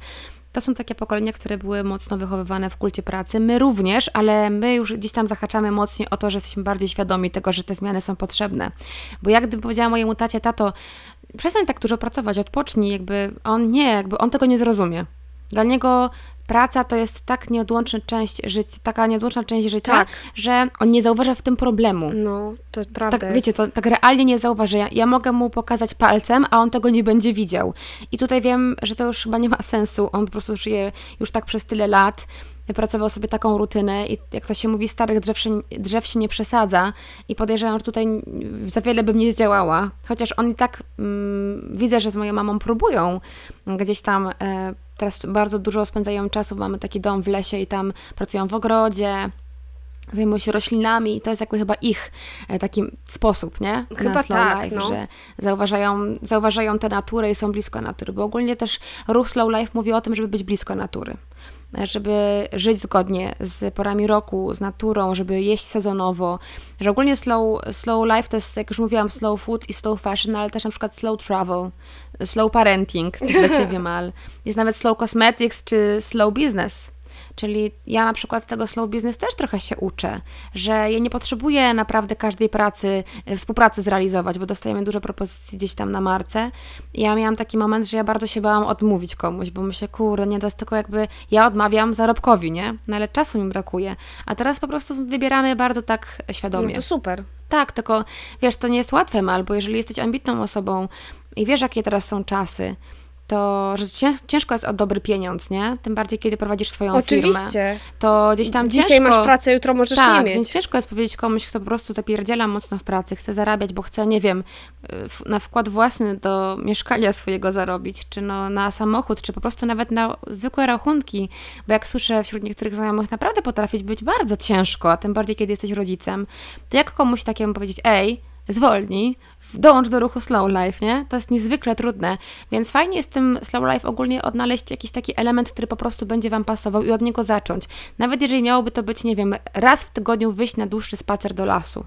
to są takie pokolenia, które były mocno wychowywane w kulcie pracy. My również, ale my już gdzieś tam zahaczamy mocniej o to, że jesteśmy bardziej świadomi tego, że te zmiany są potrzebne. Bo jak gdyby powiedziała mojemu tacie, tato, przestań tak dużo pracować, odpocznij, jakby on nie, jakby on tego nie zrozumie. Dla niego praca to jest tak nieodłączna część życia, taka nieodłączna część życia, Tak. że on nie zauważa w tym problemu. No, to prawda Tak, jest. wiecie, to tak realnie nie zauważy. Ja, ja mogę mu pokazać palcem, a on tego nie będzie widział. I tutaj wiem, że to już chyba nie ma *laughs* sensu. On po prostu żyje już tak przez tyle lat, wypracował sobie taką rutynę i jak to się mówi, starych drzew się, drzew się nie przesadza i podejrzewam, że tutaj za wiele bym nie zdziałała. Chociaż on i tak mm, widzę, że z moją mamą próbują gdzieś tam e, teraz bardzo dużo spędzają czasu, mamy taki dom w lesie i tam pracują w ogrodzie, zajmują się roślinami i to jest jakby chyba ich e, taki sposób, nie? Chyba Na slow tak, life, no. że zauważają, zauważają tę naturę i są blisko natury, bo ogólnie też ruch slow life mówi o tym, żeby być blisko natury. Żeby żyć zgodnie z porami roku, z naturą, żeby jeść sezonowo, że ogólnie slow, slow life to jest, jak już mówiłam, slow food i slow fashion, ale też na przykład slow travel, slow parenting, to dla *laughs* Ciebie, Mal. Jest nawet slow cosmetics czy slow business. Czyli ja na przykład tego slow business też trochę się uczę, że ja nie potrzebuję naprawdę każdej pracy, e, współpracy zrealizować, bo dostajemy dużo propozycji gdzieś tam na marce. I ja miałam taki moment, że ja bardzo się bałam odmówić komuś, bo myślę, kurde, nie, to jest tylko jakby, ja odmawiam zarobkowi, nie? No ale czasu mi brakuje. A teraz po prostu wybieramy bardzo tak No świadomie. to super. Tak, tylko wiesz, to nie jest łatwe, Mal, bo jeżeli jesteś ambitną osobą i wiesz, jakie teraz są czasy, to że cięż- ciężko jest o dobry pieniądz, nie? Tym bardziej, kiedy prowadzisz swoją firmę. Oczywiście. To gdzieś tam Dzisiaj ciężko... masz pracę, jutro możesz tak, nie mieć. więc ciężko jest powiedzieć komuś, kto po prostu zapierdziela mocno w pracy, chce zarabiać, bo chce, nie wiem, na wkład własny do mieszkania swojego zarobić, czy no na samochód, czy po prostu nawet na zwykłe rachunki, bo jak słyszę wśród niektórych znajomych, naprawdę potrafi być bardzo ciężko, a tym bardziej, kiedy jesteś rodzicem, to jak komuś takiemu powiedzieć, ej, zwolnij, dołącz do ruchu slow life, nie? To jest niezwykle trudne, więc fajnie jest w tym slow life ogólnie odnaleźć jakiś taki element, który po prostu będzie Wam pasował i od niego zacząć. Nawet jeżeli miałoby to być, nie wiem, raz w tygodniu wyjść na dłuższy spacer do lasu.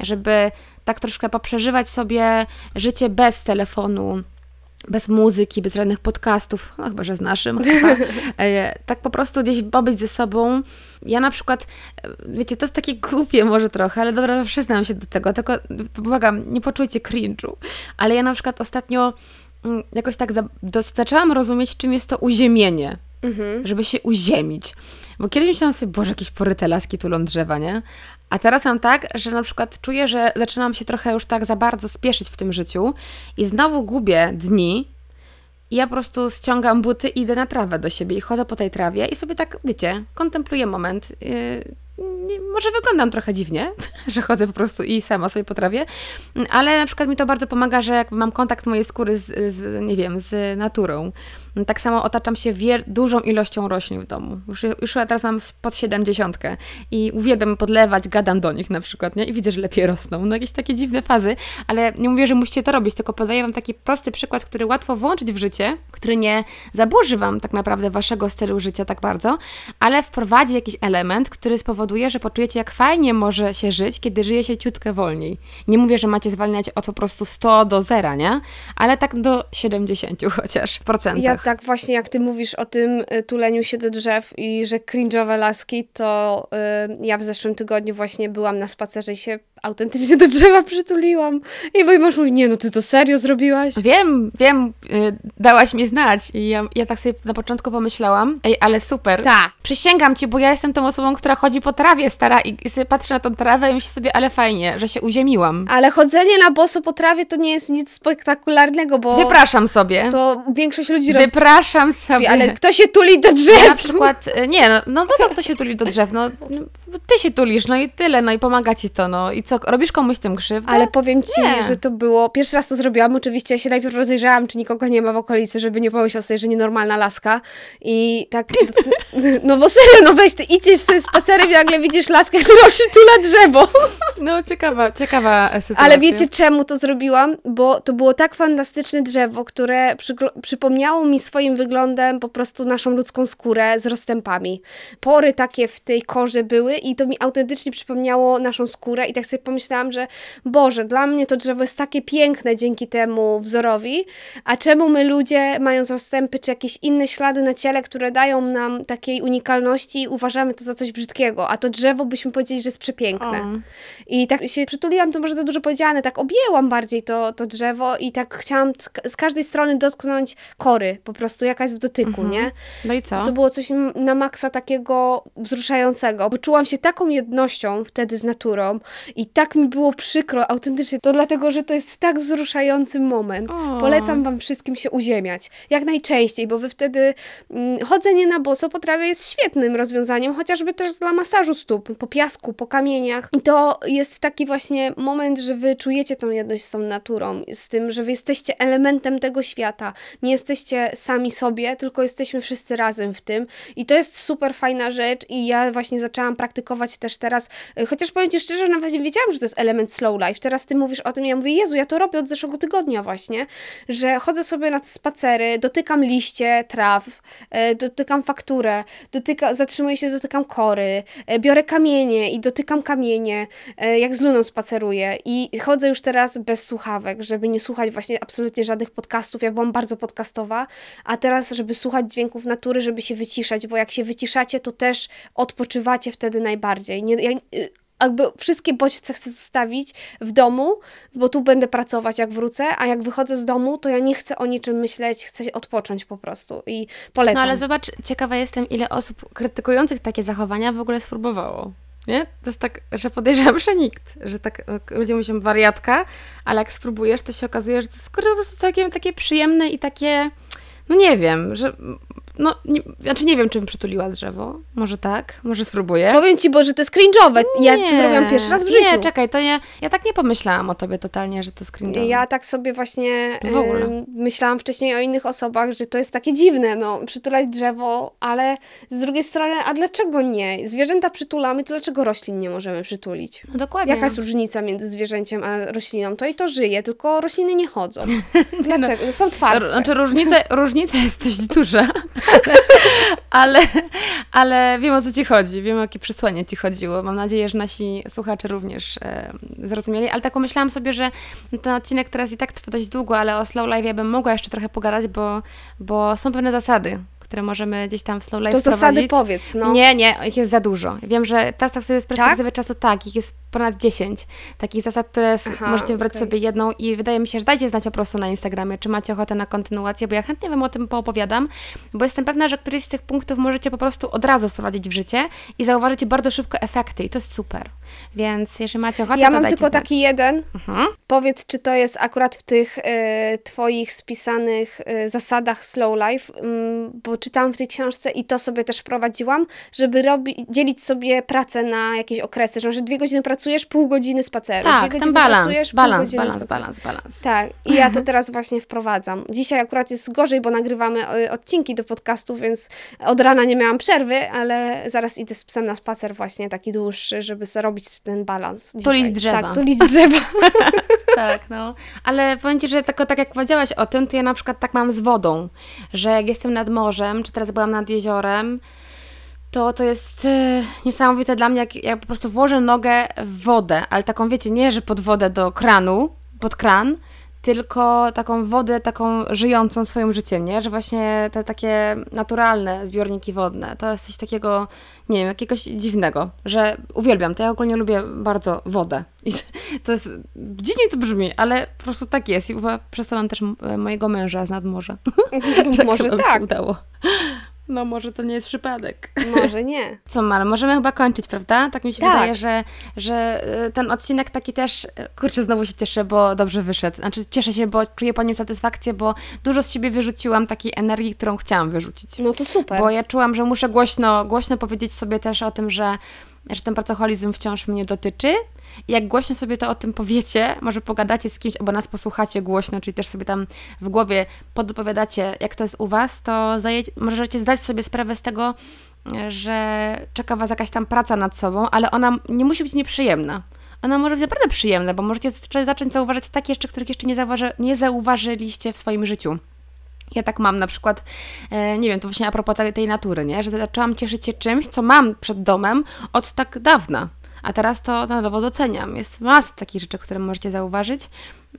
Żeby tak troszkę poprzeżywać sobie życie bez telefonu, bez muzyki, bez żadnych podcastów, no chyba, że z naszym. *laughs* E, tak po prostu gdzieś pobyć ze sobą. Ja na przykład, e, wiecie, to jest takie głupie może trochę, ale dobra, przyznam się do tego, tylko błagam, nie poczujcie cringe'u, ale ja na przykład ostatnio mm, jakoś tak za, do, zaczęłam rozumieć, czym jest to uziemienie, Mhm. żeby się uziemić. Bo kiedyś myślałam sobie, boże, jakieś poryte laski tulą drzewa, nie? A teraz mam tak, że na przykład czuję, że zaczynam się trochę już tak za bardzo spieszyć w tym życiu i znowu gubię dni i ja po prostu ściągam buty i idę na trawę do siebie i chodzę po tej trawie i sobie tak, wiecie, kontempluję moment. Yy, nie, może wyglądam trochę dziwnie, *laughs* że chodzę po prostu i sama sobie po trawie, ale na przykład mi to bardzo pomaga, że jak mam kontakt mojej skóry z, z nie wiem, z naturą. Tak samo otaczam się dużą ilością roślin w domu. Już, już ja teraz mam pod 70 i uwielbiam podlewać, gadam do nich na przykład, nie? I widzę, że lepiej rosną. No jakieś takie dziwne fazy, ale nie mówię, że musicie to robić, tylko podaję wam taki prosty przykład, który łatwo włączyć w życie, który nie zaburzy wam tak naprawdę waszego stylu życia tak bardzo, ale wprowadzi jakiś element, który spowoduje, że poczujecie, jak fajnie może się żyć, kiedy żyje się ciutkę wolniej. Nie mówię, że macie zwalniać od po prostu 100 do zera, nie? Ale tak do 70 chociaż w procentach. Ja tak właśnie jak ty mówisz o tym y, tuleniu się do drzew i że cringe'owe laski, to y, ja w zeszłym tygodniu właśnie byłam na spacerze i się autentycznie do drzewa przytuliłam. I mój mąż mówi, nie no, ty to serio zrobiłaś? Wiem, wiem, y, dałaś mi znać. I ja, ja tak sobie na początku pomyślałam, ej, ale super. Tak. Przysięgam ci, bo ja jestem tą osobą, która chodzi po trawie stara i, i patrzę na tą trawę i myślę sobie, ale fajnie, że się uziemiłam. Ale chodzenie na boso po trawie to nie jest nic spektakularnego, bo Wypraszam sobie. to większość ludzi robi, Wypraszam sobie. ale kto się tuli do drzew? Ja na przykład, y, nie, no, no wiadomo, kto się tuli do drzew, no, no ty się tulisz, no i tyle, no i pomaga ci to, no i co, robisz komuś tym krzywdę? Ale powiem ci, Nie. że to było. Pierwszy raz to zrobiłam. Oczywiście ja się najpierw rozejrzałam, czy nikogo nie ma w okolicy, żeby nie pomyślał sobie, że nienormalna laska. I tak. *laughs* No bo serio, no weź ty idziesz z tym spacerem i nagle widzisz laskę, która przytula drzewo. No ciekawa, ciekawa sytuacja. Ale wiecie czemu to zrobiłam? Bo to było tak fantastyczne drzewo, które przypomniało mi swoim wyglądem po prostu naszą ludzką skórę z rozstępami. Pory takie w tej korze były i to mi autentycznie przypomniało naszą skórę i tak sobie pomyślałam, że Boże, dla mnie to drzewo jest takie piękne dzięki temu wzorowi, a czemu my ludzie, mając rozstępy czy jakieś inne ślady na ciele, które dają nam takiej unikalności, uważamy to za coś brzydkiego, a to drzewo drzewo byśmy powiedzieli, że jest przepiękne. O. I tak się przytuliłam, to może za dużo powiedziane, tak objęłam bardziej to, to drzewo i tak chciałam z każdej strony dotknąć kory, po prostu jaka jest w dotyku, nie? No i co? To było coś na maksa takiego wzruszającego, bo czułam się taką jednością wtedy z naturą i tak mi było przykro, autentycznie, to dlatego, że to jest tak wzruszający moment. O. Polecam wam wszystkim się uziemiać, jak najczęściej, bo wy wtedy mm, chodzenie na boso po trawie jest świetnym rozwiązaniem, chociażby też dla masażu stóp, po piasku, po kamieniach. I to jest taki właśnie moment, że wy czujecie tą jedność z tą naturą, z tym, że wy jesteście elementem tego świata. Nie jesteście sami sobie, tylko jesteśmy wszyscy razem w tym. I to jest super fajna rzecz i ja właśnie zaczęłam praktykować też teraz, y, chociaż powiem Ci szczerze, nawet nie wiedziałam, że to jest element slow life. Teraz Ty mówisz o tym, ja mówię, Jezu, ja to robię od zeszłego tygodnia właśnie, że chodzę sobie na spacery, dotykam liście, traw, e, dotykam fakturę, dotyka, zatrzymuję się, dotykam kory, e, kamienie i dotykam kamienie, e, jak z Luną spaceruję i chodzę już teraz bez słuchawek, żeby nie słuchać właśnie absolutnie żadnych podcastów. Ja byłam bardzo podcastowa, a teraz, żeby słuchać dźwięków natury, żeby się wyciszać, bo jak się wyciszacie, to też odpoczywacie wtedy najbardziej. Nie, ja, y, jakby wszystkie bodźce chcę zostawić w domu, bo tu będę pracować jak wrócę, a jak wychodzę z domu, to ja nie chcę o niczym myśleć, chcę odpocząć po prostu i polecam. No ale zobacz, ciekawa jestem, ile osób krytykujących takie zachowania w ogóle spróbowało. Nie? To jest tak, że podejrzewam, że nikt, że tak e, ludzie mówią wariatka, ale jak spróbujesz, to się okazuje, że to jest po prostu całkiem takie przyjemne i takie, no nie wiem, że no, nie, znaczy nie wiem, czy bym przytuliła drzewo, może tak, może spróbuję. Powiem ci, bo że to jest cringe'owe. Ja to zrobiłam pierwszy raz w życiu. Nie, czekaj, to nie, ja tak nie pomyślałam o tobie totalnie, że to screen Ja tak sobie właśnie W ogóle. em, myślałam wcześniej o innych osobach, że to jest takie dziwne, no, przytulać drzewo, ale z drugiej strony, a dlaczego nie? Zwierzęta przytulamy, to dlaczego roślin nie możemy przytulić? No dokładnie. Jaka jest różnica między zwierzęciem a rośliną? To i to żyje, tylko rośliny nie chodzą. *laughs* Dlaczego? Są R- twardsze. Znaczy różnica, różnica jest dość duża, *laughs* ale, ale wiem o co Ci chodzi, wiem o jakie przesłanie Ci chodziło. Mam nadzieję, że nasi słuchacze również e, zrozumieli, ale tak pomyślałam sobie, że ten odcinek teraz i tak trwa dość długo, ale o Slow Life bym mogła jeszcze trochę pogadać, bo, bo są pewne zasady, które możemy gdzieś tam w Slow Life To zasady powiedz, no. Nie, nie, ich jest za dużo. Wiem, że teraz tak sobie z perspektywy czasu, tak, ich jest ponad 10 takich zasad, które Aha, możecie wybrać okej. sobie jedną i wydaje mi się, że dajcie znać po prostu na Instagramie, czy macie ochotę na kontynuację, bo ja chętnie Wam o tym poopowiadam, bo jestem pewna, że któryś z tych punktów możecie po prostu od razu wprowadzić w życie i zauważycie bardzo szybko efekty i to jest super. Więc jeżeli macie ochotę, Ja to mam tylko znać. taki jeden. Mhm. Powiedz, czy to jest akurat w tych e, Twoich spisanych e, zasadach Slow Life, mm, bo czytałam w tej książce i to sobie też wprowadziłam, żeby robi, dzielić sobie pracę na jakieś okresy, że, dwie godziny pracujesz, pół godziny spaceru. Tak, ten balans, pracujesz, balans, balans, spaceru. balans, balans. Tak, i ja to teraz właśnie wprowadzam. Dzisiaj akurat jest gorzej, bo nagrywamy e, odcinki do podcastu, więc od rana nie miałam przerwy, ale zaraz idę z psem na spacer właśnie taki dłuższy, żeby zrobić ten balans. Tulić dzisiaj. drzewa. Tak, tulić drzewa. *laughs* Tak, no. Ale powiem Ci, że tylko tak jak powiedziałaś o tym, to ja na przykład tak mam z wodą, że jak jestem nad morzem, czy teraz byłam nad jeziorem, to to jest e, niesamowite dla mnie, jak, jak po prostu włożę nogę w wodę, ale taką wiecie, nie, że pod wodę do kranu, pod kran, tylko taką wodę, taką żyjącą swoim życiem, nie? Że właśnie te takie naturalne zbiorniki wodne, to jest coś takiego, nie wiem, jakiegoś dziwnego, że uwielbiam to. Ja ogólnie lubię bardzo wodę. I *laughs* to jest, dziwnie to brzmi, ale po prostu tak jest. I chyba mam też mojego męża z nadmorza. że *laughs* Może tak. się udało. No może to nie jest przypadek. Może nie. *laughs* Co, Mal, możemy chyba kończyć, prawda? Tak mi się Tak. wydaje, że, że y, ten odcinek taki też, y, kurczę, znowu się cieszę, bo dobrze wyszedł. Znaczy cieszę się, bo czuję po nim satysfakcję, bo dużo z siebie wyrzuciłam takiej energii, którą chciałam wyrzucić. No to super. Bo ja czułam, że muszę głośno, głośno powiedzieć sobie też o tym, że, że ten pracoholizm wciąż mnie dotyczy. Jak głośno sobie to o tym powiecie, może pogadacie z kimś, albo nas posłuchacie głośno, czyli też sobie tam w głowie podpowiadacie, jak to jest u Was, to zdaje, możecie zdać sobie sprawę z tego, że czeka Was jakaś tam praca nad sobą, ale ona nie musi być nieprzyjemna. Ona może być naprawdę przyjemna, bo możecie zacząć zauważać takie jeszcze, których jeszcze nie, zauważy, nie zauważyliście w swoim życiu. Ja tak mam na przykład, e, nie wiem, to właśnie a propos tej, natury, nie? że zaczęłam cieszyć się czymś, co mam przed domem od tak dawna. A teraz to na nowo doceniam. Jest masa takich rzeczy, które możecie zauważyć,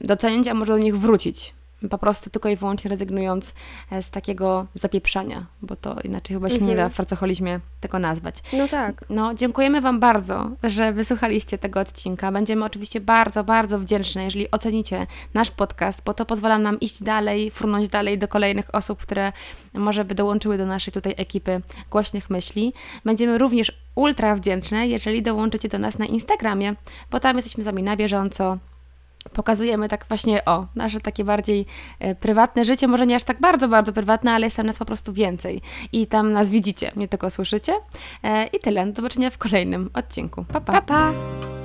docenić, a może do nich wrócić. Po prostu tylko i wyłącznie rezygnując e, z takiego zapieprzania, bo to inaczej chyba się nie da w pracoholizmie tego nazwać. No tak. No, dziękujemy Wam bardzo, że wysłuchaliście tego odcinka. Będziemy oczywiście bardzo, bardzo wdzięczne, jeżeli ocenicie nasz podcast, bo to pozwala nam iść dalej, frunąć dalej do kolejnych osób, które może by dołączyły do naszej tutaj ekipy głośnych myśli. Będziemy również ultra wdzięczne, jeżeli dołączycie do nas na Instagramie, bo tam jesteśmy z Wami na bieżąco. Pokazujemy tak właśnie, o, nasze takie bardziej e, prywatne życie, może nie aż tak bardzo, bardzo prywatne, ale jest tam nas po prostu więcej. I tam nas widzicie, nie tylko słyszycie. E, I tyle. Do zobaczenia w kolejnym odcinku. Pa, pa. Pa, pa.